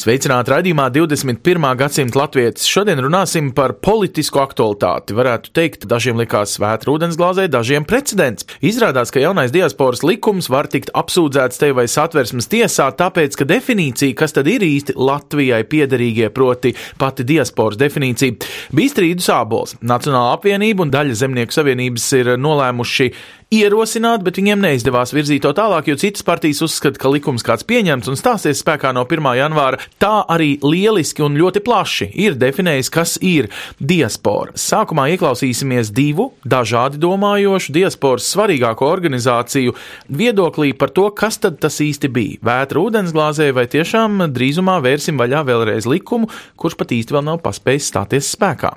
Sveicināti raidījumā 21. gadsimta latvietis. Šodien runāsim par politisku aktualitāti. Varētu teikt, dažiem likās svēta ūdensglāzē, dažiem precedents. Izrādās, ka jaunais diasporas likums var tikt apsūdzēts te vai satversmes tiesā, tāpēc, ka definīcija, kas tad ir īsti Latvijai piederīgie, proti pati diasporas definīcija, bija strīdus ābols. Nacionāla apvienība un daļa zemnieku savienības ir nolēmuši ierosināt, bet viņiem neizdevās virzīt to tālāk, jo citas partijas uzskata, ka likums kāds pieņemts un stāsies spēkā no 1. janvāra. Tā arī lieliski un ļoti plaši ir definējis, kas ir diaspora. Sākumā ieklausīsimies divu dažādi domājošu diasporas svarīgāko organizāciju viedoklī par to, kas tad tas īsti bija. Vētra ūdensglāzē vai tiešām drīzumā vērsim vaļā vēlreiz likumu, kurš pat īsti vēl nav paspējis stāties spēkā.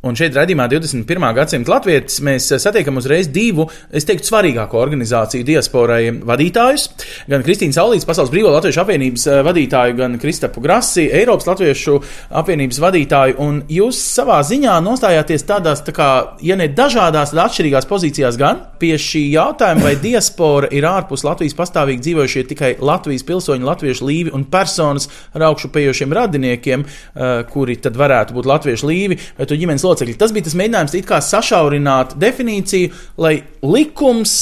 Un šeit, redzamā 21. gadsimta latvietis, mēs satiekam uzreiz divu, es teiktu, svarīgāko organizāciju diasporai vadītājus. Gan Kristīnu Saulītas, Pasaules Brīvā Latviešu apvienības eh, vadītāju, gan Kristapu Grasi, Eiropas Latviešu apvienības vadītāju. Un jūs savā ziņā nostājāties tādās, tā kā, ja ne dažādās, tad atšķirīgās pozīcijās gan pie šī jautājuma, vai diaspora ir ārpus Latvijas pastāvīgi dzīvojušie tikai Latvijas pilsoņi, latviešu līvi un personas ar augšupējošiem radiniekiem, eh, kuri tad varētu būt latviešu līvi vai to ģimenes locekļi. Tas bija tas mēģinājums sašaurināt definīciju, lai likums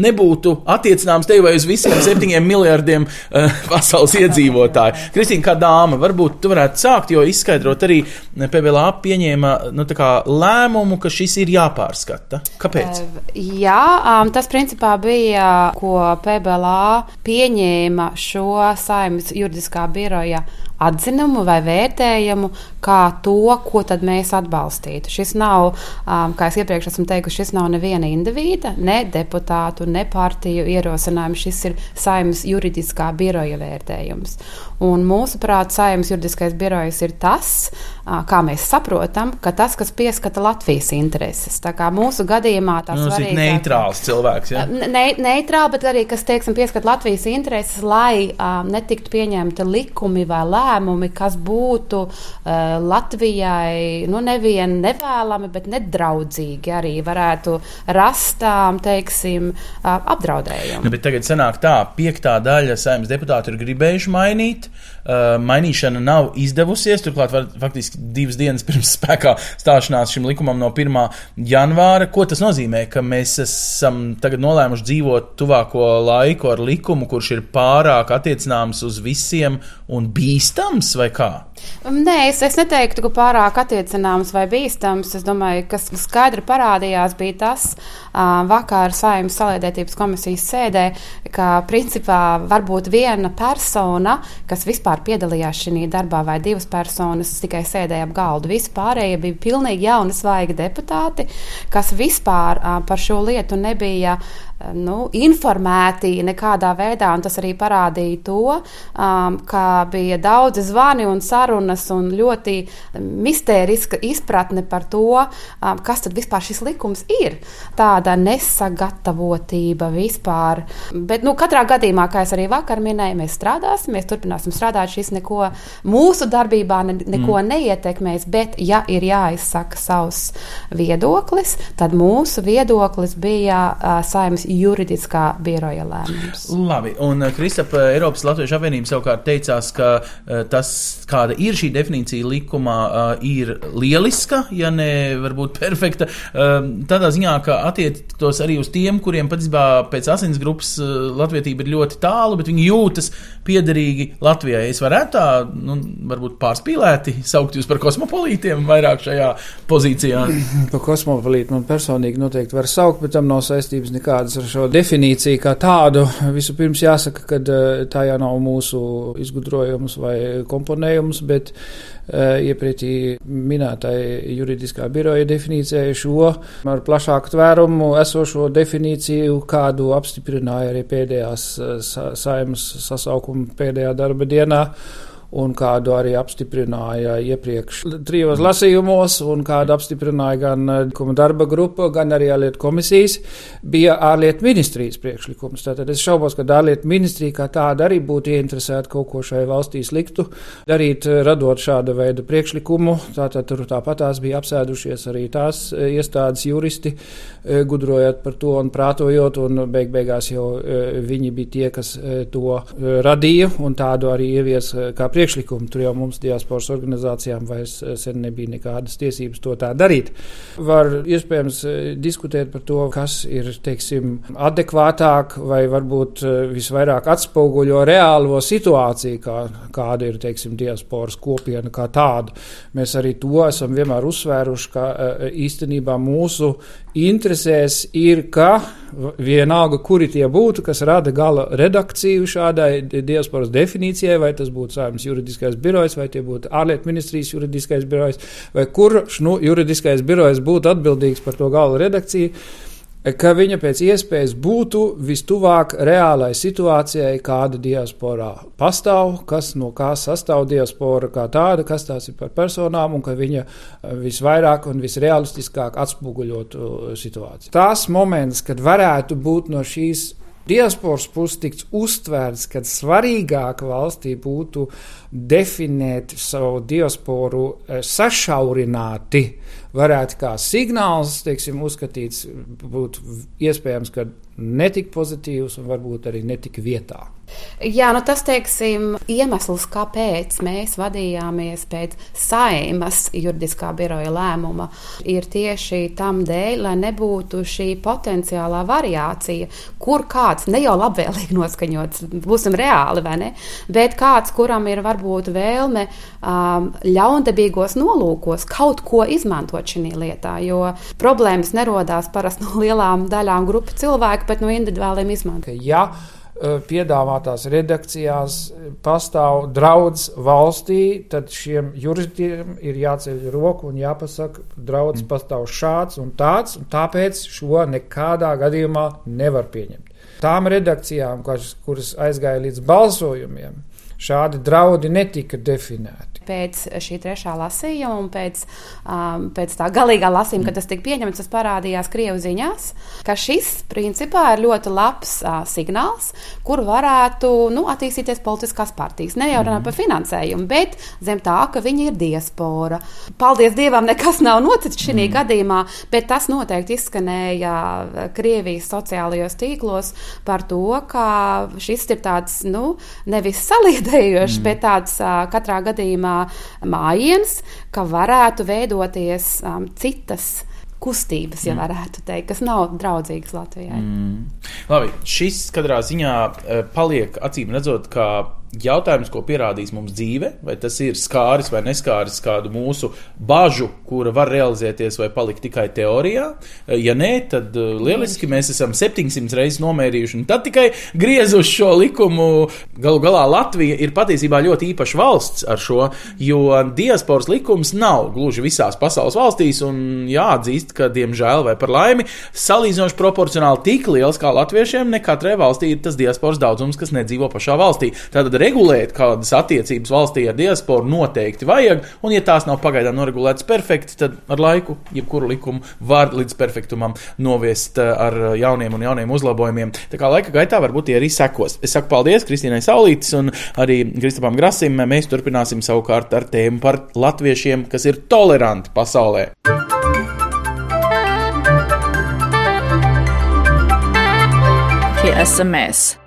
nebūtu attiecināms te vai uz visiem septiņiem miljardiem uh, pasaules iedzīvotāju. Kristīna, kā dāma, varbūt tu varētu sākt, jo izskaidrot arī PBLA pieņēma nu, kā lēmumu, ka šis ir jāpārskata. Kāpēc? Jā, um, tas principā bija, ko PBLA pieņēma šo saimnes juridiskā biroja atzinumu vai vērtējumu, kā to, ko tad mēs atbalstītu. Šis nav, um, kā jau iepriekš esmu teikusi, šis nav neviena indivīda, ne deputātu, ne partiju ierosinājums. Šis ir saimnes juridiskā biroja vērtējums. Un mūsuprāt, saimnes juridiskais birojs ir tas, uh, kā mēs saprotam, ka tas, kas pieskata Latvijas intereses. Tā kā mūsu gadījumā tas Nu, ir neitrāls cilvēks. Ja? Ne, neitrāli, bet arī, kas, teiksim, pieskat Latvijas intereses, lai um, netiktu pieņemti likumi vai lēmumi, kas būtu uh, Latvijai nu, nevien nevēlami, bet nedraudzīgi arī varētu rast, um, teiksim, uh, apdraudējumu. Nu, bet tagad sanāk tā, piektā daļa saimnes deputāti ir gribējuši mainīt. Uh, mainīšana nav izdevusies. Turklāt, var, faktiski divas dienas pirms spēkā stāšanās šim likumam no 1. janvāra. Ko tas nozīmē? Ka mēs esam nolēmuši dzīvot tuvāko laiku ar likumu, kurš ir pārāk attiecināms uz visiem un bīstams vai kā? Nē, es, es neteiktu, ka pārāk attiecināms vai bīstams. Es domāju, kas skaidri parādījās, bija tas uh, vakar saimnes saliedētības komisijas sēdē, ka principā varbūt viena persona, kas vispār piedalījās šajā darbā, vai divas personas tikai sēdēja ap galdu. Visi pārējie bija pilnīgi jauni, svaigi deputāti, kas vispār par šo lietu nebija nu, informēti nekādā veidā, tas arī parādīja to, um, ka bija daudz zvani un sarunas un ļoti mistēriska izpratne par to, um, kas tad vispār šis likums ir. Tāda nesagatavotība vispār. Bet, nu, katrā gadījumā, kā es arī vakar minēju, mēs strādāsim, mēs turpināsim strādāt. Šis neko mūsu darbībā ne, neko mm. neietekmēs, bet, ja ir jāizsaka savs viedoklis, tad mūsu viedoklis bija uh, saimnes juridiskā biroja lēmums. Labi, un Kristapa Eiropas Latviešu apvienība savukārt teicās, ka uh, tas, kāda ir šī definīcija likumā, ir lieliska, ja ne varbūt perfekta. Uh, tādā ziņā, ka attiektos arī uz tiem, kuriem patiesībā pēc asins grupas latvietība ir ļoti tālu, bet viņi jūtas piederīgi Latvijai. Es varētu tā, nu, varbūt pārspīlēti saukt jūs par kosmopolītiem vairāk šajā pozīcijā. Par kosmopolītu man personīgi noteikti var saukt, bet tam nav saistības nekādas ar šo definīciju kā tādu. Vispirms jāsaka, ka tā jau nav mūsu izgudrojums vai komponējums, bet iepratī minētai juridiskā biroja definīcijai šo ar plašāku tvērumu esošo definīciju, kādu apstiprināja arī pēdējās saimas sasaukuma pēdējā darba dienā. Un kādu arī apstiprināja iepriekš trijos lasījumos, un kādu apstiprināja gan eh, darba grupa, gan arī ārlietu komisijas, bija ārlietu ministrijas priekšlikums. Tātad es šaubos, ka ārlietu ministrija kā tāda arī būtu ieinteresēta kaut ko šai valstī sliktu darīt, eh, radot šāda veida priekšlikumu. Tātad tur tāpat tās bija apsēdušies arī tās eh, iestādes juristi, gudrojot par to un prātojot, un beig beigās jau viņi bija tie, kas to radīja un tādu arī ievies kā priekšlikumu priekšlikumu. Tur jau mums diasporas organizācijām vairs eh, sen nebija nekādas tiesības to tā darīt. Var iespējams eh, diskutēt par to, kas ir teiksim, adekvātāk vai varbūt eh, visvairāk atspoguļo reālo situāciju, kā, kāda ir teiksim, diasporas kopiena kā tāda. Mēs arī to esam vienmēr uzsvēruši, ka īstenībā mūsu interesēs ir, ka vienalga, kuri tie būtu, kas rada gala redakciju šādai diasporas definīcijai, vai tas būtu saimnes juridiskais birojs, vai tie būtu ārlietu ministrijas juridiskais birojs, vai kurš nu, juridiskais birojs būtu atbildīgs par to gala redakciju ka viņa pēc iespējas būtu vistuvāk reālai situācijai, kāda diasporā pastāv, kas no kā sastāv diaspora kā tāda, kas tās ir par personām, un ka viņa eh, visvairāk un visrealistiskāk atspoguļotu situāciju. Tās moments, kad varētu būt no šīs diasporas puses tikts uztvērts, ka svarīgāk valstī būtu definēt savu diasporu eh, sašaurināti, varētu kā signāls, teiksim, uzskatīts, būtu iespējams, ka netik pozitīvs un varbūt arī netik vietā. Jā, nu tas teiksim, iemesls, kāpēc mēs vadījāmies pēc saimas juridiskā biroja lēmuma, ir tieši tam dēļ, lai nebūtu šī potenciālā variācija, kur kāds ne jau labvēlīgi noskaņots, būsim reāli vai ne, bet kāds, kuram ir varbūt vēlme um, ļaundabīgos nolūkos kaut ko izmantot šī lietā, jo problēmas nerodās parasti no lielām daļām grupu cilvēku, bet no individuāliem izmantotājiem. Ja piedāvātās redakcijās pastāv draudz valstī, tad šiem juristiem ir jāceļ roku un jāpasaka, draudz mm. pastāv šāds un tāds, un tāpēc šo nekādā gadījumā nevar pieņemt. Tām redakcijām, kuras aizgāja līdz balsojumiem, šādi draudi netika definēti pēc šī trešā lasījuma un pēc, um, pēc tā galīgā lasījuma, kad tas tika pieņemts, tas parādījās Krievijas ziņās, ka šis principā ir ļoti labs uh, signāls, kur varētu nu, attīstīties politiskās partijas. Ne jau runāt par finansējumu, bet zem tā, ka viņi ir diaspora. Paldies Dievam, nekas nav noticis šī mm. gadījumā, bet tas noteikti izskanēja Krievijas sociālajos tīklos par to, ka šis ir tāds nu, nevis saliedējošs, mm. bet tāds katrā gadījumā mājiens, ka varētu veidoties um, citas kustības, ja mm. varētu teikt, kas nav draudzīgas Latvijai. Mm. Labi, šis katrā ziņā paliek acīm redzot, kā jautājums, ko pierādīs mums dzīve, vai tas ir skāris vai neskāris kādu mūsu bažu, kura var realizēties vai palikt tikai teorijā. Ja nē, tad uh, lieliski mēs esam 700 reizes nomērījuši un tad tikai griezuši šo likumu. Galu galā Latvija ir patiesībā ļoti īpaša valsts ar šo, jo diasporas likums nav gluži visās pasaules valstīs un jāatzīst, ka diemžēl vai par laimi salīdzinoši proporcionāli tik liels kā latviešiem, ne katrai valstī ir tas diasporas daudzums, kas nedzīvo pašā valstī. Tātad regulēt kādas attiecības valstī ar diasporu noteikti vajag, un ja tās nav pagaidām noregulētas perfekti, tad ar laiku jebkuru likumu var līdz perfektumam noviest eh, ar jauniem un jauniem uzlabojumiem. Tā kā laika gaitā varbūt tie arī sekos. Es saku paldies Kristīnai Saulītis un arī Kristapam Grasim. Mēs turpināsim savukārt ar tēmu par latviešiem, kas ir toleranti pasaulē. Tie esam mēs.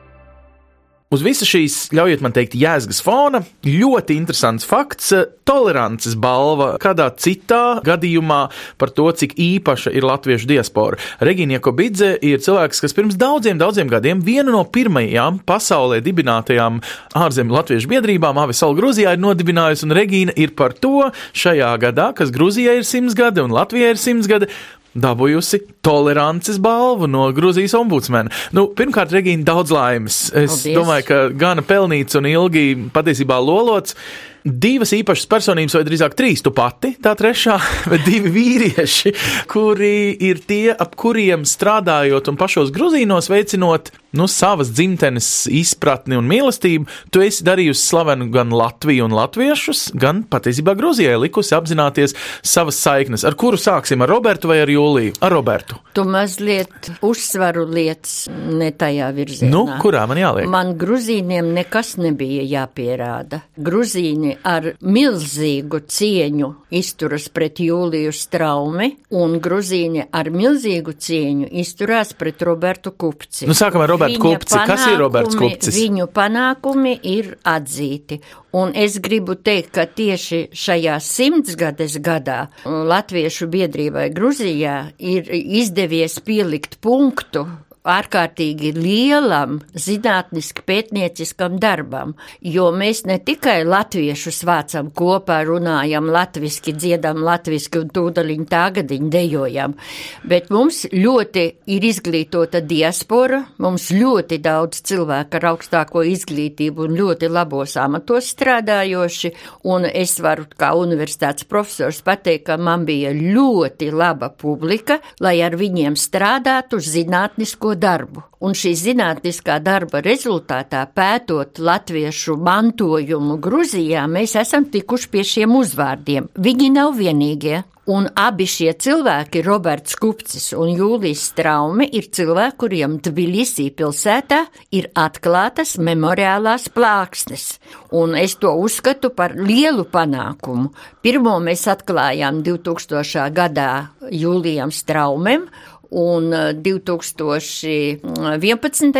Uz visas šīs, ļaujiet man teikt, jēzgas fona, ļoti interesants fakts - tolerances balva kādā citā gadījumā par to, cik īpaša ir latviešu diaspora. Regīna Kobidze ir cilvēks, kas pirms daudziem, daudziem gadiem vienu no pirmajām pasaulē dibinātajām ārzemju latviešu biedrībām, Avisal Grūzijā, ir nodibinājusi, un Regīna ir par to šajā gadā, kas Grūzijai ir simts gadi un Latvijai ir simts gadi, dabūjusi tolerances balvu no Grūzijas ombudsmena. Nu, pirmkārt, Regīna, daudz laimes. Es Paldies. domāju, ka gana pelnīts un ilgi patiesībā lolots. Divas īpašas personības, vai drīzāk trīs, tu pati, tā trešā, bet divi vīrieši, kuri ir tie, ap kuriem strādājot un pašos Gruzīnos veicinot nu, savas dzimtenes izpratni un mīlestību, tu esi darījusi slavenu gan Latviju un latviešus, gan patiesībā Grūzijai likusi apzināties savas saiknes. Ar kuru sāksim? Ar Robertu vai ar Jūliju? Ar Robertu. Tu mazliet uzsvaru lietas ne tajā virzienā. Nu, kurā man jāliek? Man Gruzīniem nekas nebija jāpierāda. Gruzīni ar milzīgu cieņu izturas pret Jūliju Straumi, un Gruzīni ar milzīgu cieņu izturās pret Robertu Kupci. Nu, sākam ar Robertu. Roberts Kupci. Kas ir Roberts Kupcis? Viņu panākumi ir atzīti. Un es gribu teikt, ka tieši šajā simtsgades gadā Latviešu biedrībai Gruzijā ir izdevies pielikt punktu ārkārtīgi lielam zinātniski pētnieciskam darbam, jo mēs ne tikai latviešus vācam kopā, runājam latviski, dziedam latviski un tūdaļiņ tāgadiņ dejojam, bet mums ļoti ir izglītota diaspora, mums ļoti daudz cilvēku ar augstāko izglītību un ļoti labos amatos strādājoši, un es varu kā universitātes profesors pateikt, ka man bija ļoti laba publika, lai ar viņiem strādātu zinātnisko savu darbu. Un šī zinātniskā darba rezultātā, pētot latviešu mantojumu Gruzijā, mēs esam tikuši pie šiem uzvārdiem. Viņi nav vienīgie. Un abi šie cilvēki, Roberts Kupcis un Jūlijs Straumi, ir cilvēki, kuriem Tbilisī pilsētā ir atklātas memoriālās plāksnes. Un es to uzskatu par lielu panākumu. Pirmo mēs atklājām 2000. gadā Jūlijam Straumem, un 2011.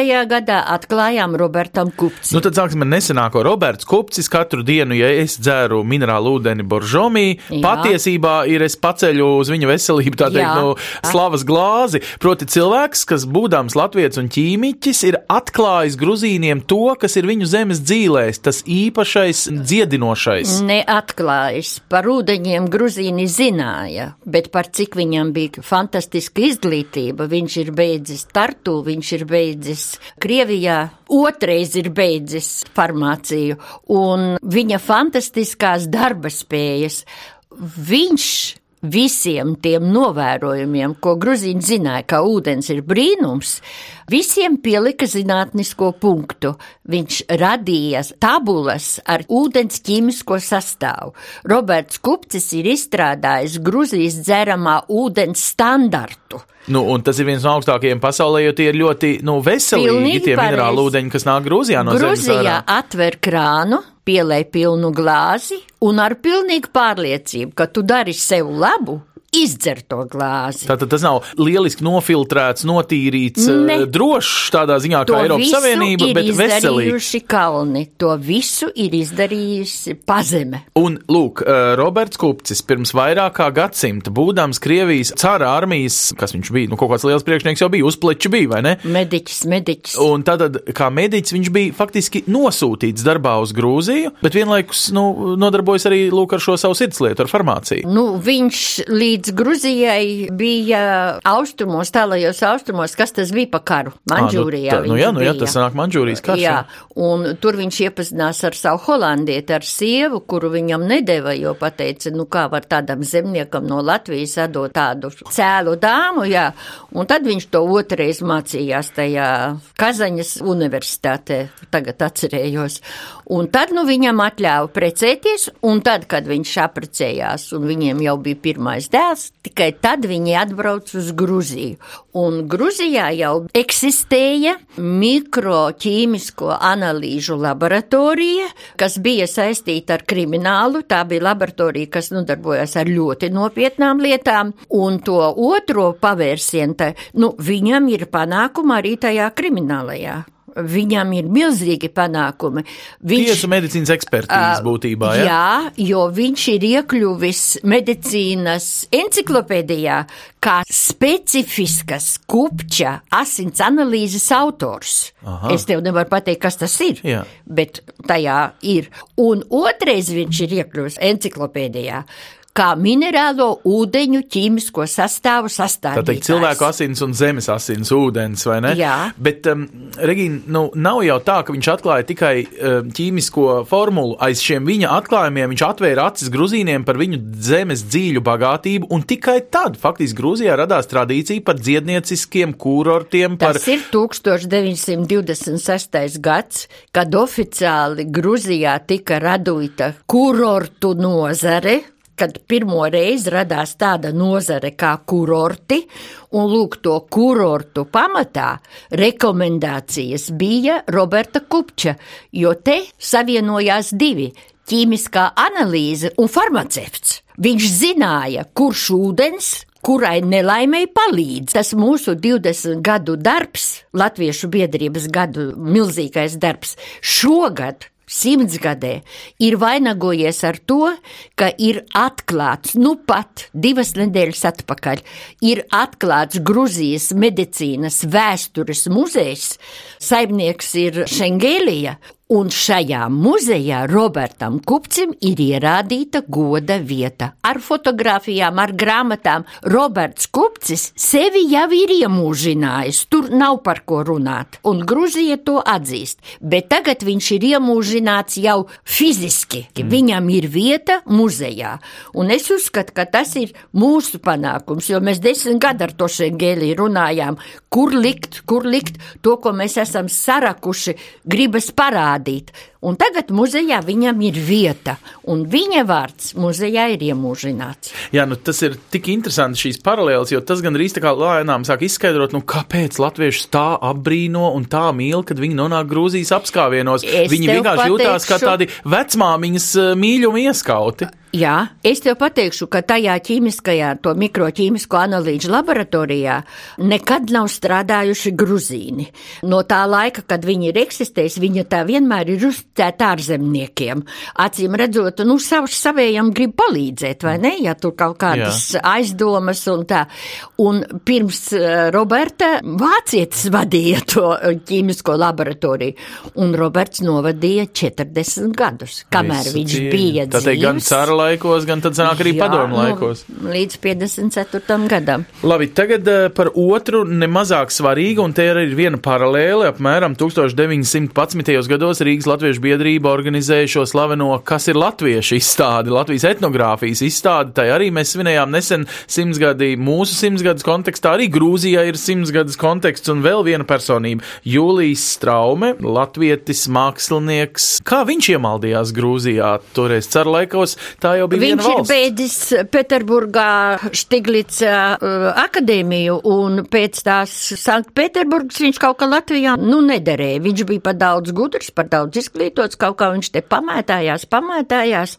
Eh, gadā atklājām Robertam Kupci. Nu, tad sāksim ar nesenāko. Roberts Kupcis katru dienu, ja es dzēru minerālu ūdeni boržomī, Jā. patiesībā ir es paceļu uz viņa veselību, tā teikt, no slavas glāzi. Proti cilvēks, kas būdams latviets un ķīmiķis, ir atklājis gruzīniem to, kas ir viņu zemes dzīvēs, tas īpašais dziedinošais. Neatklājis. Par ūdeņiem gruzīni zināja, bet par cik viņam bija fantastiska izglītība izglītība. Viņš ir beidzis Tartu, viņš ir beidzis Krievijā, otrais ir beidzis farmāciju, un viņa fantastiskās darba spējas. Viņš visiem tiem novērojumiem, ko Gruzīni zināja, ka ūdens ir brīnums, visiem pielika zinātnisko punktu. Viņš radīja tabulas ar ūdens ķīmisko sastāvu. Roberts Kupcis ir izstrādājis Gruzijas dzeramā ūdens standartu. Nu, un tas ir viens no augstākajiem pasaulē, jo tie ir ļoti nu, veselīgi Pilnīgi tie minerāli ūdeņi, kas nāk Grūzijā no Grūzijā zemes. Grūzijā atver krānu, pielēj pilnu glāzi un ar pilnīgu pārliecību, ka tu dari sev labu, izdzer to glāzi. Tātad tas nav lieliski nofiltrēts, notīrīts, ne. Eh, drošs tādā ziņā to kā Eiropas Savienība, bet veselīgs. kalni, to visu ir izdarījusi pazeme. Un, lūk, eh, Roberts Kupcis pirms vairāk kā gadsimta, būdams Krievijas cara armijas, kas viņš bija, nu kaut kāds liels priekšnieks jau bija, uzpleču bija, vai ne? Mediķis, mediķis. Un tad, kā mediķis, viņš bija faktiski nosūtīts darbā uz Grūziju, bet vienlaikus, nu, nodarbojas arī, lūk, ar šo savu sirdslietu, ar farmāciju. Nu, viņš līdz līdz Gruzijai bija austrumos, tālajos austrumos, kas tas bija pa karu. Manžūrijā. Nu, tā, nu jā, nu jā, tas nāk Manžūrijas karš. Jā, un tur viņš iepazinās ar savu holandieti, ar sievu, kuru viņam nedēva, jo pateica, nu kā var tādam zemniekam no Latvijas atdot tādu cēlu dāmu, jā. Un tad viņš to otrais mācījās tajā Kazaņas universitātē, tagad atcerējos. Un tad nu viņam atļāva precēties, un tad, kad viņš apprecējās, un viņiem jau bija pirmais dēls, tikai tad viņi atbrauc uz Gruziju. Un Gruzijā jau eksistēja mikroķīmisko analīžu laboratorija, kas bija saistīta ar kriminālu. Tā bija laboratorija, kas nodarbojas ar ļoti nopietnām lietām, un to otro pavērsienu, nu, viņam ir panākuma arī tajā kriminālajā Viņam ir milzīgi panākumi. Viņš, Tiesu medicīnas ekspertīze būtībā, ja? Jā, jo viņš ir iekļuvis medicīnas enciklopēdijā kā specifiskas kupča asins analīzes autors. Aha. Es tev nevaru pateikt, kas tas ir, jā. bet tajā ir. Un otrais viņš ir iekļuvis enciklopēdijā kā minerālo ūdeņu ķīmisko sastāvu sastāvdaļu. Tā teikt, cilvēku asins un zemes asins ūdens, vai ne? Jā. Bet, um, Regīna, nu, nav jau tā, ka viņš atklāja tikai um, ķīmisko formulu. Aiz šiem viņa atklājumiem viņš atvēra acis Gruzīniem par viņu zemes dzīļu bagātību, un tikai tad, faktiski, Grūzijā radās tradīcija par dziednieciskiem kurortiem. Par... Tas ir 1926. gads, kad oficiāli Grūzijā tika radīta kurortu nozare kad pirmo reizi radās tāda nozare kā kurorti, un lūk, to kurortu pamatā rekomendācijas bija Roberta Kupča, jo te savienojās divi - ķīmiskā analīze un farmaceits. Viņš zināja, kurš ūdens kurai nelaimēji palīdz. Tas mūsu 20 gadu darbs, Latviešu biedrības gadu milzīgais darbs, šogad simtsgadē ir vainagojies ar to, ka ir atklāts, nu pat divas nedēļas atpakaļ, ir atklāts Gruzijas medicīnas vēstures muzejs, saimnieks ir Šengēlija, Un šajā muzejā Robertam Kupcim ir ierādīta goda vieta. Ar fotografijām, ar grāmatām Roberts Kupcis sevi jau ir iemūžinājis, tur nav par ko runāt, un Gruzija to atzīst. Bet tagad viņš ir iemūžināts jau fiziski. Mm. Viņam ir vieta muzejā, un es uzskatu, ka tas ir mūsu panākums, jo mēs desmit gadu ar to šengēlī runājām, kur likt, kur likt to, ko mēs esam sarakuši, gribas parādīt parādīt. Un tagad muzejā viņam ir vieta, un viņa vārds muzejā ir iemūžināts. Jā, nu tas ir tik interesanti šīs paralēles, jo tas gan arī tā kā lēnām sāk izskaidrot, nu kāpēc latvieši tā apbrīno un tā mīl, kad viņi nonāk Grūzijas apskāvienos. Es viņi vienkārši pateikšu... jūtās kā tādi vecmāmiņas eh, mīļumi ieskauti. Jā, es tev pateikšu, ka tajā ķīmiskajā, to mikroķīmisko analīžu laboratorijā nekad nav strādājuši gruzīni. No tā laika, kad viņi ir eksistējuši, viņa tā vienmēr ir uzticēta ārzemniekiem. Acīm redzot, nu, savs savējam grib palīdzēt, vai ne, ja tur kaut kādas Jā. aizdomas un tā. Un pirms uh, Roberta vācietis vadīja to ķīmisko laboratoriju, un Roberts novadīja 40 gadus, kamēr Visu viņš bija dzīves laikos, gan tad sanāk arī Jā, padomu nu, laikos. Nu, līdz 54. gadam. Labi, tagad uh, par otru nemazāk svarīgu, un te ir viena paralēle. Apmēram 1911. gados Rīgas Latviešu biedrība organizēja šo slaveno Kas ir latviešu izstādi, Latvijas etnogrāfijas izstādi. Tai arī mēs svinējām nesen simtsgadi mūsu simtsgadus kontekstā. Arī Grūzijā ir simtsgadus konteksts un vēl viena personība - Jūlijas Straume, latvietis mākslinieks. Kā viņš iemaldījās Grūzijā toreiz ceru laikos? Tā jau bija Viņš ir beidzis Pēterburgā Štiglica uh, akadēmiju, un pēc tās Sanktpēterburgas viņš kaut kā Latvijā, nu, nederēja. Viņš bija par daudz gudrs, par daudz izglītots, kaut kā viņš te pamētājās, pamētājās.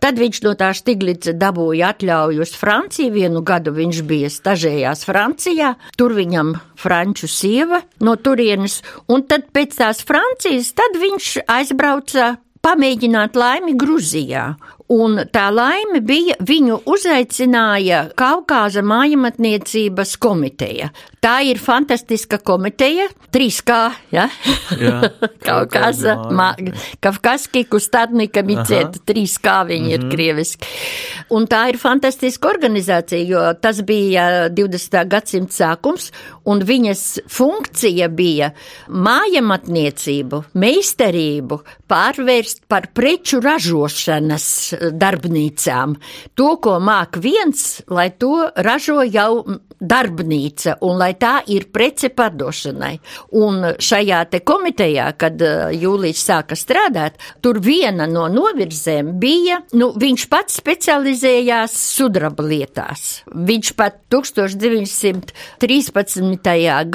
Tad viņš no tā Štiglica dabūja atļauju uz Franciju, vienu gadu viņš bija stažējās Francijā, tur viņam franču sieva no turienes, un tad pēc tās Francijas, tad viņš aizbrauca pamēģināt laimi Gruzijā. Un tā laime bija, viņu uzaicināja Kaukāza mājamatniecības komiteja. Tā ir fantastiska komiteja, 3K, ja? Jā, Kaukāza, Kafkaski kustadnika micēta, 3K viņi mm -hmm. ir mhm. krieviski. Un tā ir fantastiska organizācija, jo tas bija 20. gadsimta sākums, un viņas funkcija bija mājamatniecību, meistarību pārvērst par preču ražošanas darbnīcām. To, ko māk viens, lai to ražo jau darbnīca un lai tā ir prece pārdošanai. Un šajā te komitejā, kad uh, Jūlijas sāka strādāt, tur viena no novirzēm bija, nu, viņš pats specializējās sudraba lietās. Viņš pat 1913.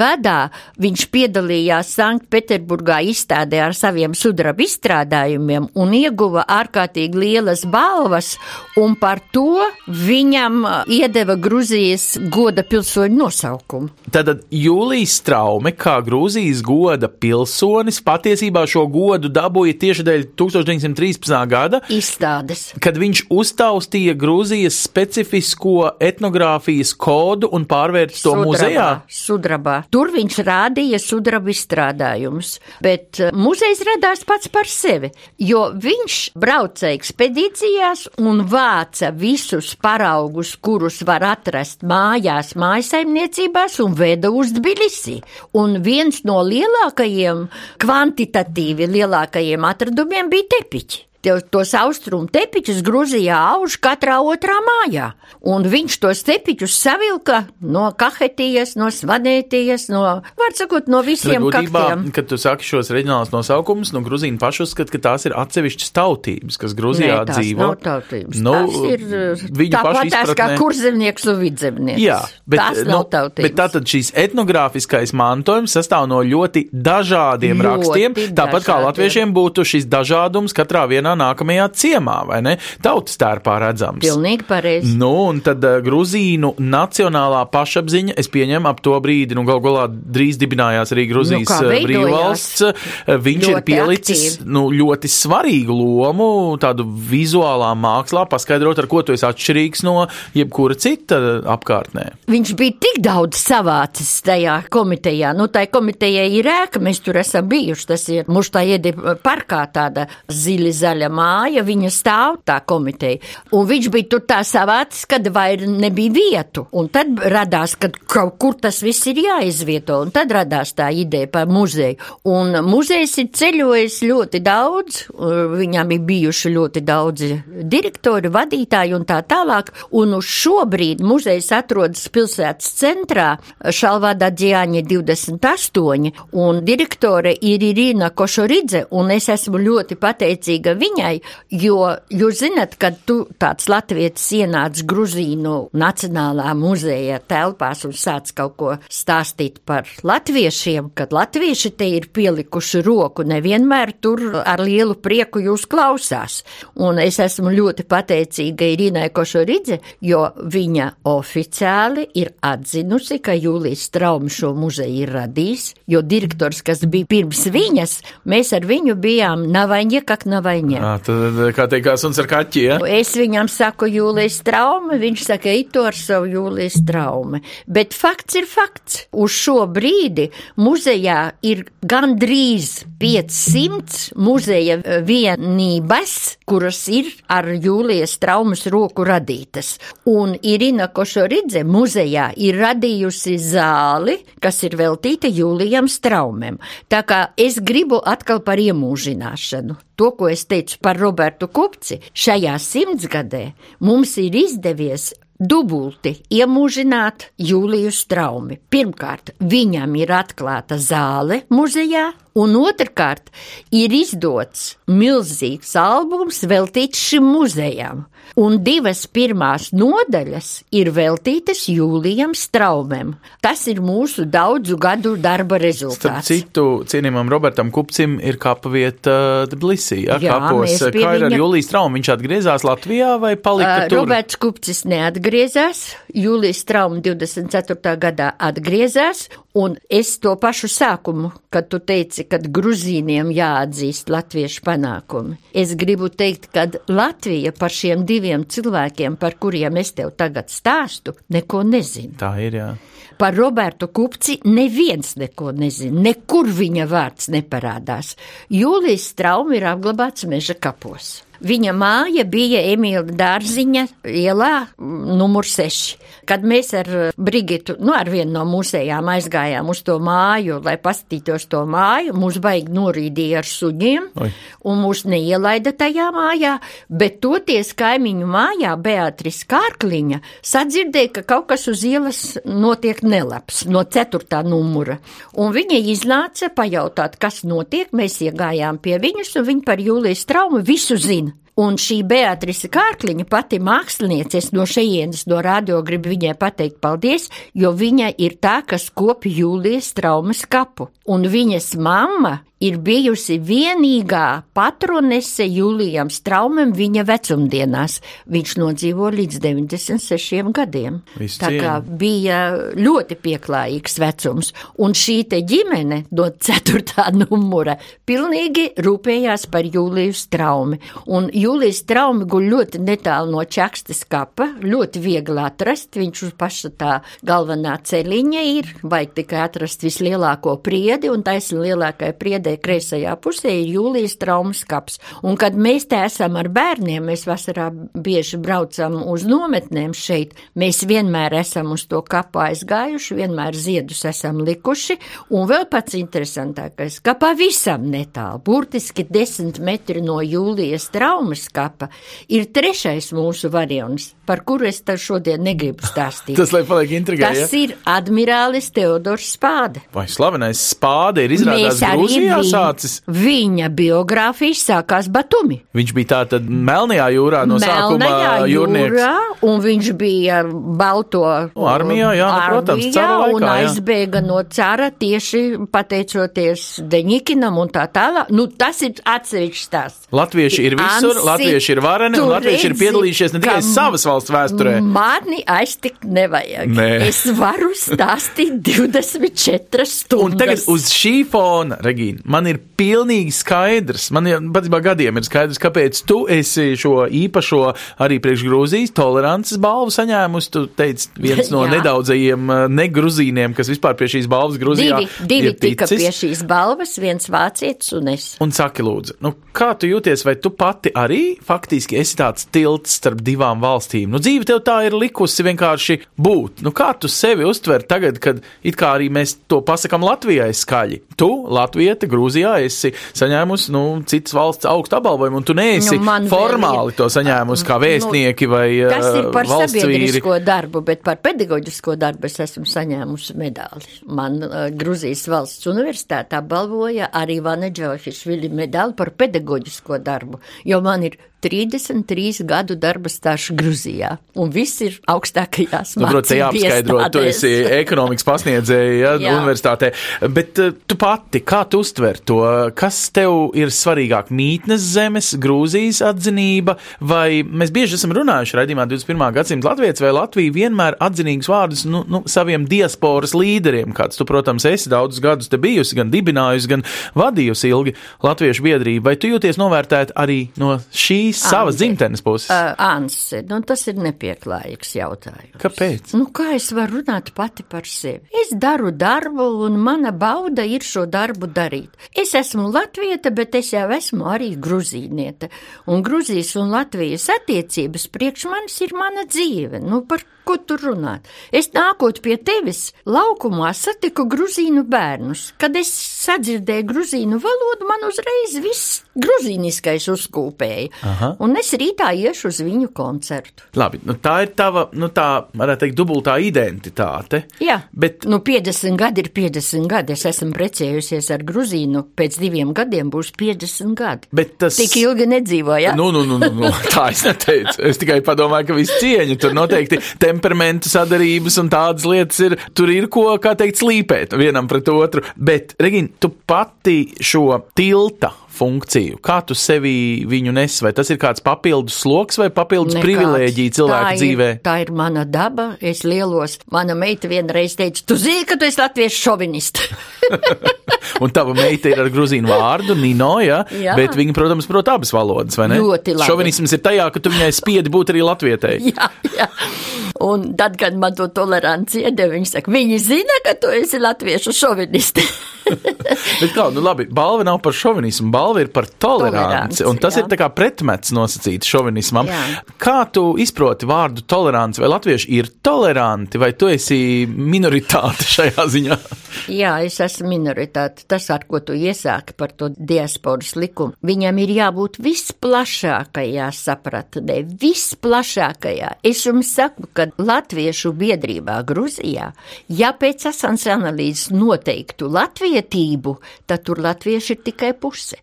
gadā viņš piedalījās Sanktpēterburgā izstādē ar saviem sudraba izstrādājumiem un ieguva ārkārtīgi lielas balvas, un par to viņam uh, iedeva Gruzijas goda pilsētas pilsoņu nosaukumu. Tātad Jūlijas Straume, kā Grūzijas goda pilsonis, patiesībā šo godu dabūja tieši dēļ 1913. gada izstādes, kad viņš uztaustīja Grūzijas specifisko etnogrāfijas kodu un pārvērta to sudrabā, muzejā. Sudrabā. Tur viņš rādīja sudraba izstrādājumus, bet uh, muzejs radās pats par sevi, jo viņš brauca ekspedīcijās un vāca visus paraugus, kurus var atrast mājās, mājasaimniecībās un veda uz Tbilisi. Un viens no lielākajiem, kvantitatīvi lielākajiem atradumiem bija tepiķi. Tos austrumu tepiķus Grūzijā auž katrā otrā mājā, un viņš tos tepiķus savilka no kahetijas, no svanētijas, no, var sakot, no visiem būtībā, kaktiem. kad tu saki šos reģionālus nosaukumus, no Grūzīna paši uzskata, ka tās ir atsevišķas tautības, kas Grūzijā Nē, tās dzīvo. nav tautības. Nu, tās ir uh, viņu pašu tāpatās kā kurzemnieks un vidzemnieks. Jā, bet, tās nu, nav tautības. bet tātad šīs etnogrāfiskais mantojums sastāv no ļoti dažādiem Ļoti rakstiem, tāpat kā dažādiem. latviešiem būtu šis dažādums katrā vienā nākamajā ciemā, vai ne? Tautas tērpā redzams. Pilnīgi pareizi. Nu, un tad uh, Grūzīnu nacionālā pašapziņa, es pieņemu, ap to brīdi, nu, gal galā drīz dibinājās arī Grūzijas Nu, veidojās? brīvvalsts. Uh, Viņš ir Ļoti pielicis aktīvi. nu, ļoti svarīgu lomu tādu vizuālā mākslā, paskaidrot, ar ko tu esi atšķirīgs no jebkura cita apkārtnē. Viņš bija tik daudz savācis tajā komitejā. Nu, tā komitejai ir ēka, mēs tur esam bijuši. Tas ir Muštājiedi parkā tāda ziļa zaļa māja, viņa stāv tā komiteja. Un viņš bija tur tā savācis, kad vairs nebija vietu. Un tad radās, ka kaut kur tas viss ir jāizvieto. Un tad radās tā ideja par muzeju. Un muzejs ir ceļojis ļoti daudz, viņam ir bijuši ļoti daudzi direktori, vadītāji un tā tālāk. Un uz šo brīdi muzejs atrodas pilsētas centrā, Šalvādā Džāņa 28, un direktore ir Irina Košoridze, un es esmu ļoti pateicīga viņai, jo jūs zinat, kad tu tāds latvietis ienāc Gruzīnu Nacionālā muzeja telpās un sāc kaut ko stāstīt par latviešiem, kad latvieši te ir pielikuši roku, nevienmēr tur ar lielu prieku jūs klausās. Un es esmu ļoti pateicīga Irinai Košoridze, jo viņa oficiāli ir atzinusi, ka Jūlijas Straumi šo muzeju ir radījis, jo direktors, kas bija pirms viņas, mēs ar viņu bijām navaņa, kak navaņa. À, tad, kā teikā, suns ar kaķi, ja? Es viņam saku jūlijas trauma, viņš saka, ito ar savu jūlijas traumu. Bet fakts ir fakts. Uz šo brīdi muzejā ir gandrīz 500 muzeja vienības, kuras ir ar jūlijas traumas roku radītas. Un Irina Košoridze muzejā ir radījusi zāli, kas ir veltīta jūlijam straumēm. Tā kā es gribu atkal par iemūžināšanu. To, ko es teicu par Robertu Kupci, šajā simtsgadē mums ir izdevies dubulti iemūžināt Jūliju Straumi. Pirmkārt, viņam ir atklāta zāle muzejā, un otrkārt, ir izdots milzīgs albums veltīts šim muzejam, un divas pirmās nodaļas ir veltītas Jūlijam Straumēm. Tas ir mūsu daudzu gadu darba Starp rezultāts. citu, cienījumam Robertam Kupcim ir kapa vieta Tbilisī, ja, Jā, kapos. Kā ir ar viņa- Jūlijas traumu? Viņš atgriezās Latvijā vai palika Uh, tur? Roberts Kupcis neatgriezās, Jūlijas trauma 24. gadā atgriezās, un es to pašu sākumu, kad tu teici, kad gruzīniem jāatzīst latviešu panākumi. Es gribu teikt, ka Latvija par šiem diviem cilvēkiem, par kuriem es tev tagad stāstu, neko nezina. Tā ir, jā. Par Robertu Kupci neviens neko nezina, nekur viņa vārds neparādās. Jūlijas trauma ir apglabāts meža kapos. Viņa māja bija Emīļa Dārziņa ielā, mm, numur 6. Kad mēs ar eh, Brigitu, nu ar vienu no mūsējām aizgājām uz to māju, lai paskatītos to māju, mūs baigi norīdīja ar suņiem, Oi. un mūs neielaida tajā mājā, bet toties kaimiņu mājā Beatrice Kārkliņa sadzirdēja, ka kaut kas uz ielas notiek nelabs no ceturtā numura. Un viņa iznāca pajautāt, kas notiek, mēs iegājām pie viņas, un viņa par Jūlijas traumu visu zina. Un šī Beatrice Kārkliņa, pati māksliniece, es no šejienes, no radio gribu viņai pateikt paldies, jo viņa ir tā, kas kopja Jūlijas traumas kapu. Un viņas mamma ir bijusi vienīgā patronese Julijam Straumam viņa vecumdienās. Viņš nodzīvo līdz 96 gadiem. Visu Tā kā bija ļoti pieklājīgs vecums, un šī te ģimene no ceturtā numura pilnīgi rūpējās par Jūliju Straumi. Un Jūlijas Straumi guļ ļoti netālu no čakstas kapa, ļoti viegli atrast, viņš uz paša tā galvenā celiņa ir, vajag tikai atrast vislielāko priedi, un taisni lielākai priedē kreisajā pusē ir Jūlijas Straumas kaps. Un kad mēs te esam ar bērniem, mēs vasarā bieži braucam uz nometnēm šeit, mēs vienmēr esam uz to kapu aizgājuši, vienmēr ziedus esam likuši, un vēl pats interesantākais, ka pavisam netālu, burtiski desmit metri no Jūlijas traumas kapa, ir trešais mūsu variants, par kuru es te šodien negribu stāstīt. Tas, lai paliek intrigā, Tas ir admirālis Teodors Spāde. Vai slavenais spāde ir izrādās Mēs arī Grūzijā viņ- sācis? Viņa biogrāfija sākās Batumi. Viņš bija tā tad Melnajā jūrā no sākuma Melnajā jūrnieks. jūrā, un viņš bija Balto Nu, armijā, jā, nu, protams, armijā, cara laikā, un jā. aizbēga no cara tieši pateicoties Deņikinam un tā tālāk. Nu, tas ir atsevišķs stāsts. Latvieši ir visur, Ansi, latvieši ir vareni, un latvieši ir piedalījušies ne tikai ka savas valsts vēsturē. Mani aiztikt nevajag. Nē. Es varu stāstīt 24 stundas. Un tagad uz šī fona, Regīna, man ir pilnīgi skaidrs, man jau patiesībā gadiem ir skaidrs, kāpēc tu esi šo īpašo arī priekš Grūzijas tolerances balvu saņēmusi. Tu teici, viens no nedaudzajiem uh, negruzīniem, kas vispār pie šīs balvas Grūzijā Divi, divi tika pie šīs balvas, viens vācietis un es. Un saki, lūdzu, nu, kā tu jūties, vai tu pati arī faktiski esi tāds tilts starp divām valstīm? Nu, dzīve tev tā ir likusi vienkārši būt. Nu, kā tu sevi uztver tagad, kad it kā arī mēs to pasakām Latvijai skaļi? Tu, Latvijā, Grūzijā, esi saņēmusi nu, citas valsts augstu apbalvojumu, un tu neesi Nu, formāli to saņēmusi kā vēstnieki vai Tas ir par valsts vīri. sabiedrisko darbu, bet par pedagoģisko darbu es esmu saņēmusi medāli. Man uh, Gruzijas valsts universitāte apbalvoja arī Vana Džohišvili medāli par pedagoģisko darbu, jo man ir 33 gadu darba stāsts Gruzijā, un viss ir augstākajās Nu, protams, te mācību jāapskaidro, tu esi ekonomikas pasniedzēja ja, Jā. universitātē. Bet uh, tu pati, kā tu uztver to, kas tev ir svarīgāk? Mītnes zemes, Grūzijas atzinība, vai mēs bieži esam runājuši raidījumā 21. gadsimta Latvijas vai Latvija vienmēr atzinīgus vārdus nu, nu, saviem diasporas līderiem, kāds tu, protams, esi daudzus gadus te bijusi, gan dibinājusi, gan vadījusi ilgi Latviešu biedrību. Vai tu jūties novērtēt arī no šīs savas Andi. dzimtenes puses? Uh, Anse, nu, tas ir nepieklājīgs jautājums. Kāpēc? Nu, kā es varu runāt pati par sevi? Es daru darbu, un mana bauda ir šo darbu darīt. Es esmu latvieta, bet es jau esmu arī gruzīniete. Un Gruzijas un Latvijas attiecības priekš manis ir mana dzīve. Nu, par ko tur runāt? Es nākot pie tevis laukumā satiku gruzīnu bērnus. Kad es sadzirdēju gruzīnu valodu, man uzreiz viss gruzīniskais uzkūpēja. Aha. Un es rītā iešu uz viņu koncertu. Labi, nu tā ir tava, nu tā, varētu teikt, dubultā identitāte. Jā, Bet nu, 50 gadi ir 50 gadi. Es esmu precējusies ar Gruzīnu. Pēc diviem gadiem būs 50 gadi. Bet tas- tik ilgi nedzīvoja. Nu, nu, nu, nu, nu, tā es neteicu. Es tikai padomāju, ka viss cieņa tur noteikti temperamentu sadarības un tādas lietas ir. Tur ir ko, kā teikt, slīpēt vienam pret otru. Bet, Regina, tu pati šo tilta funkciju, kā tu sevi viņu nes, vai tas ir kāds papildus sloks vai papildus Nekāds. privilēģija cilvēka tā dzīvē? Ir, tā ir mana daba. Es lielos. Mana meita vienreiz teica, tu zini, ka tu esi latviešu šovinists. Un tava meita ir ar grūzīnu vārdu, Nino, ja? Jā. bet viņa, protams, prot abas valodas, vai ne? Ļoti labi. Šovinisms ir tajā, ka tu viņai spiedi būt arī latvietei. jā, jā. Un tad, kad man to toleranci iedeva, viņi saka, viņi zina, ka tu esi latviešu šovinists. Bet kā, nu labi, balva nav par šovinismu, balva ir par toleranci. Toleranci, Un tas jā. ir tā kā pretmets nosacīts šovinismam. Jā. Kā tu izproti vārdu toleranci? Vai latvieši ir toleranti, vai tu esi minoritāte šajā ziņā? Jā, es esmu minoritāte. Tas, ar ko tu iesāki par to diasporas likumu, viņam ir jābūt visplašākajā sapratnē, visplašākajā. Es jums saku, ka Latviešu biedrībā Gruzijā, ja pēc asans analīzes noteiktu latvietību, tad tur latvieši ir tikai puse.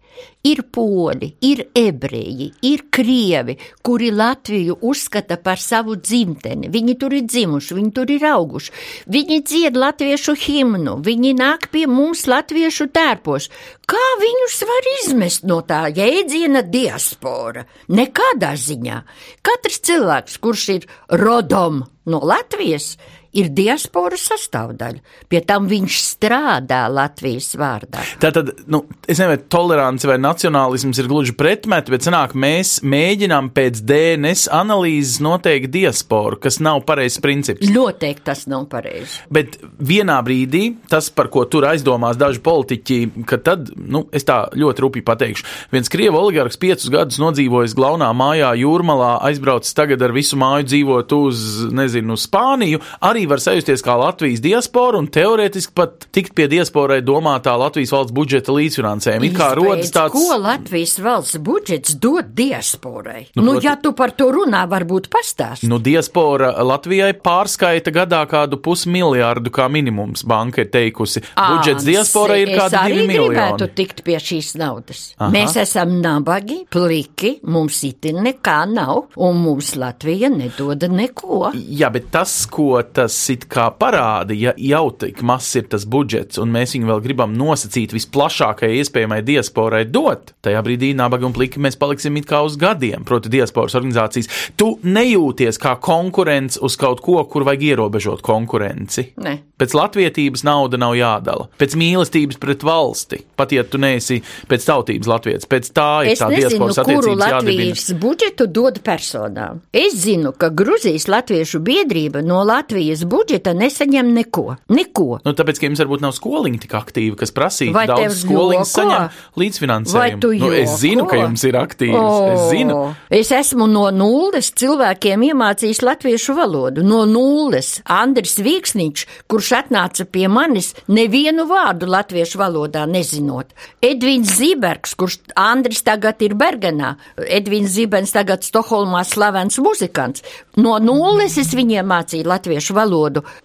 Ir poļi, ir ebreji, ir krievi, kuri Latviju uzskata par savu dzimteni. Viņi tur ir dzimuši, viņi tur ir auguši. Viņi dzied latviešu himnu, viņi nāk pie mums latviešu tērpos. Kā viņus var izmest no tā jēdziena diaspora? Nekādā ziņā. Katrs cilvēks, kurš ir rodom no Latvijas, ir diasporas sastāvdaļa. Pie tam viņš strādā Latvijas vārdā. Tātad, nu, es nezinu, vai tolerants vai nacionālisms ir gluži pretmeti, bet sanāk, mēs mēģinām pēc DNS analīzes noteikt diasporu, kas nav pareizs princips. Noteikti tas nav pareizi. Bet vienā brīdī tas, par ko tur aizdomās daži politiķi, ka tad, nu, es tā ļoti rūpīgi pateikšu, viens krievu oligarks piecus gadus nodzīvojis glaunā mājā jūrmalā, aizbraucis tagad ar visu māju dzīvot uz, nezinu, Spāniju, arī var sajusties kā Latvijas diaspora un teorētiski pat tikt pie diasporai domātā Latvijas valsts budžeta līdzfinansējuma. It kā rodas tāds. Ko Latvijas valsts budžets dod diasporai? Nu, nu proti, ja tu par to runā, varbūt pastāst. Nu, diaspora Latvijai pārskaita gadā kādu pusmiljārdu kā minimums, banka ir teikusi. Ā, Budžets diasporai ir kādi divi miljoni. gribētu tikt pie šīs naudas. Aha. Mēs esam nabagi, pliki, mums itin nekā nav, un mums Latvija nedod neko. Jā, bet tas, ko tas it kā parāda, ja jau tik mazs ir tas budžets, un mēs viņu vēl gribam nosacīt visplašākajai iespējamai diasporai dot, tajā brīdī nabaga un pliki mēs paliksim it kā uz gadiem, proti, diasporas organizācijas. Tu nejūties kā konkurents uz kaut ko, kur vajag ierobežot konkurenci. Ne. Pēc latviedzības nauda nav jādala. Pēc mīlestības pret valsti, pat ja tu neesi pēc tautības latvijas, pēc tā ir Es tā diasporas attiecības. Latvijas budžetu dod personām. Es zinu, ka Gruzijas Latviešu biedrība no Latvijas budžeta nesaņem neko. Neko. Nu, tāpēc, ka jums varbūt nav skoliņi tik aktīvi, kas prasītu Vai daudz skoliņu joko? saņem līdzfinansējumu. nu, es zinu, ka jums ir aktīvs. Es zinu. Es esmu no nulles cilvēkiem iemācījis latviešu valodu. No nulles Andris Vīksniņš, kurš atnāca pie manis, nevienu vārdu latviešu valodā nezinot. Edvins Zībergs, kurš Andris tagad ir Bergenā. Edvins Zībens tagad Stokholmā slavens muzikants. No nulles es viņiem mācīju latviešu valodu.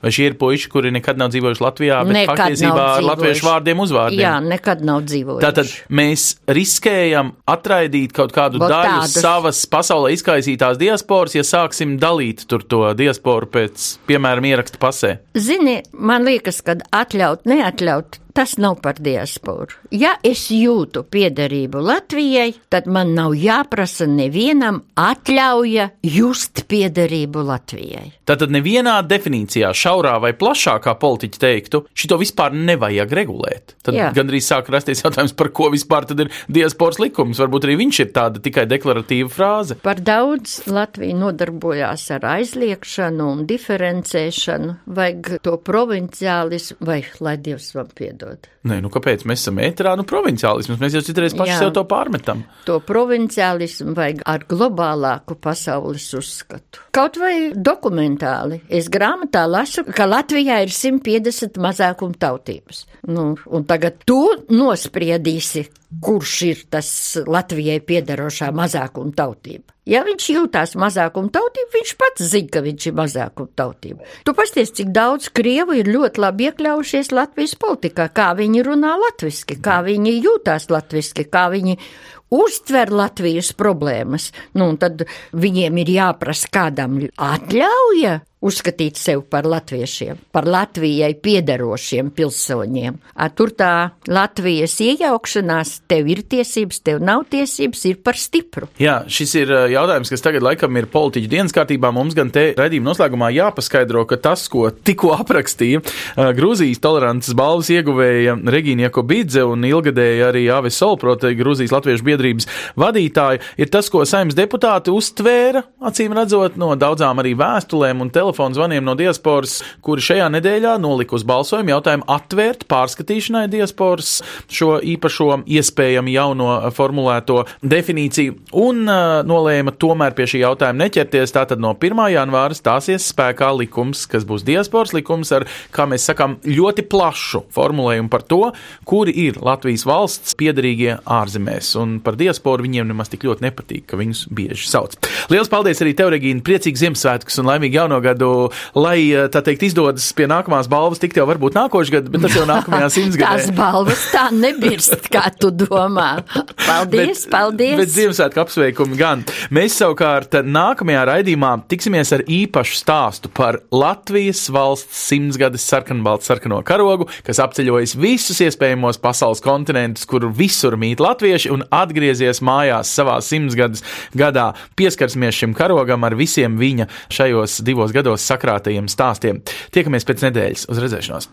Vai šie ir puiši, kuri nekad nav dzīvojuši Latvijā, bet Nekad patiesībā ar latviešu vārdiem uzvārdiem? Jā, nekad nav dzīvojuši. Tātad mēs riskējam atraidīt kaut kādu Vot daļu tādus. savas pasaulē izkaisītās diasporas, ja sāksim dalīt tur to diasporu pēc, piemēram, ieraksta pasē. Zini, man liekas, ka atļaut, neatļaut, tas nav par diasporu. Ja es jūtu piederību Latvijai, tad man nav jāprasa nevienam atļauja just piederību Latvijai. Tātad nevienā definīcijā, šaurā vai plašākā politiķa teiktu, šito vispār nevajag regulēt. Tad Jā. gandrīz sāk rasties jautājums, par ko vispār ir diasporas likums. Varbūt arī viņš ir tāda tikai deklaratīva frāze. Par daudz Latvija nodarbojās ar aizliekšanu un diferencēšanu, vajag to provinciālismu, vai lai Dievs man piedod. Nē, nu kāpēc mēs esam ēterā? Nu, provinciālisms. Mēs jau citreiz paši Jā. sev to pārmetam. To provinciālismu vajag ar globālāku pasaules uzskatu. Kaut vai dokumentāli. Es grāmatā lasu, ka Latvijā ir 150 mazākuma tautības. Nu, un tagad tu nospriedīsi, kurš ir tas Latvijai piederošā mazākuma tautība. Ja viņš jūtās mazākuma tautība, viņš pats zina, ka viņš ir mazākuma tautība. Tu pasties, cik daudz krievu ir ļoti labi iekļaujušies Latvijas politikā, kā viņi runā latviski, kā viņi jūtās latviski, kā viņi uztver Latvijas problēmas. Nu, tad viņiem ir jāprasa kādam atļauja uzskatīt sevi par latviešiem, par Latvijai piederošiem pilsoņiem. Tur tā Latvijas iejaukšanās, tev ir tiesības, tev nav tiesības, ir par stipru. Jā, šis ir jautājums, kas tagad laikam ir politiķu dienas kārtībā. Mums gan te raidījuma noslēgumā jāpaskaidro, ka tas, ko tikko aprakstīja Grūzijas tolerances balvas ieguvēja Regīna Jakobidze un ilgadēja arī Aves Solproti, Grūzijas Latviešu biedrības vadītāja, ir tas, ko saimnes deputāti uztvēra, acīm redzot, no daudzām arī vēstulēm un telefonu zvaniem no diasporas, kuri šajā nedēļā nolika uz balsojumu jautājumu atvērt pārskatīšanai diasporas šo īpašo iespējami jauno formulēto definīciju un uh, nolēma tomēr pie šī jautājuma neķerties. Tātad no 1. janvāra stāsies spēkā likums, kas būs diasporas likums ar, kā mēs sakām, ļoti plašu formulējumu par to, kuri ir Latvijas valsts piedarīgie ārzemēs. Un par diasporu, viņiem nemaz tik ļoti nepatīk, ka viņus bieži sauc. Lielas paldies arī tev, Regīna, priecīgs Ziemassvētkus un laimīgu jauno gadu, lai, tā teikt, izdodas pie nākamās balvas, tik tev varbūt nākošais gads, bet tas jau nākamajā simtsgadē. Tās balvas tā nebirst, kā tu domā. Paldies, bet, paldies! Bet Ziemassvētku apsveikumi gan. Mēs savukārt nākamajā raidījumā tiksimies ar īpašu stāstu par Latvijas valsts simtsgades sarkanbaltu sarkano karogu, kas apceļojas visus iespējamos pasaules kontinentus, kur visur mīt latvieši un atgriezies mājās savā simtsgades gadā. Pieskarsimies šim karogam ar visiem viņa šajos divos gados sakrātajiem stāstiem. Tiekamies pēc nedēļas uz redzēšanos!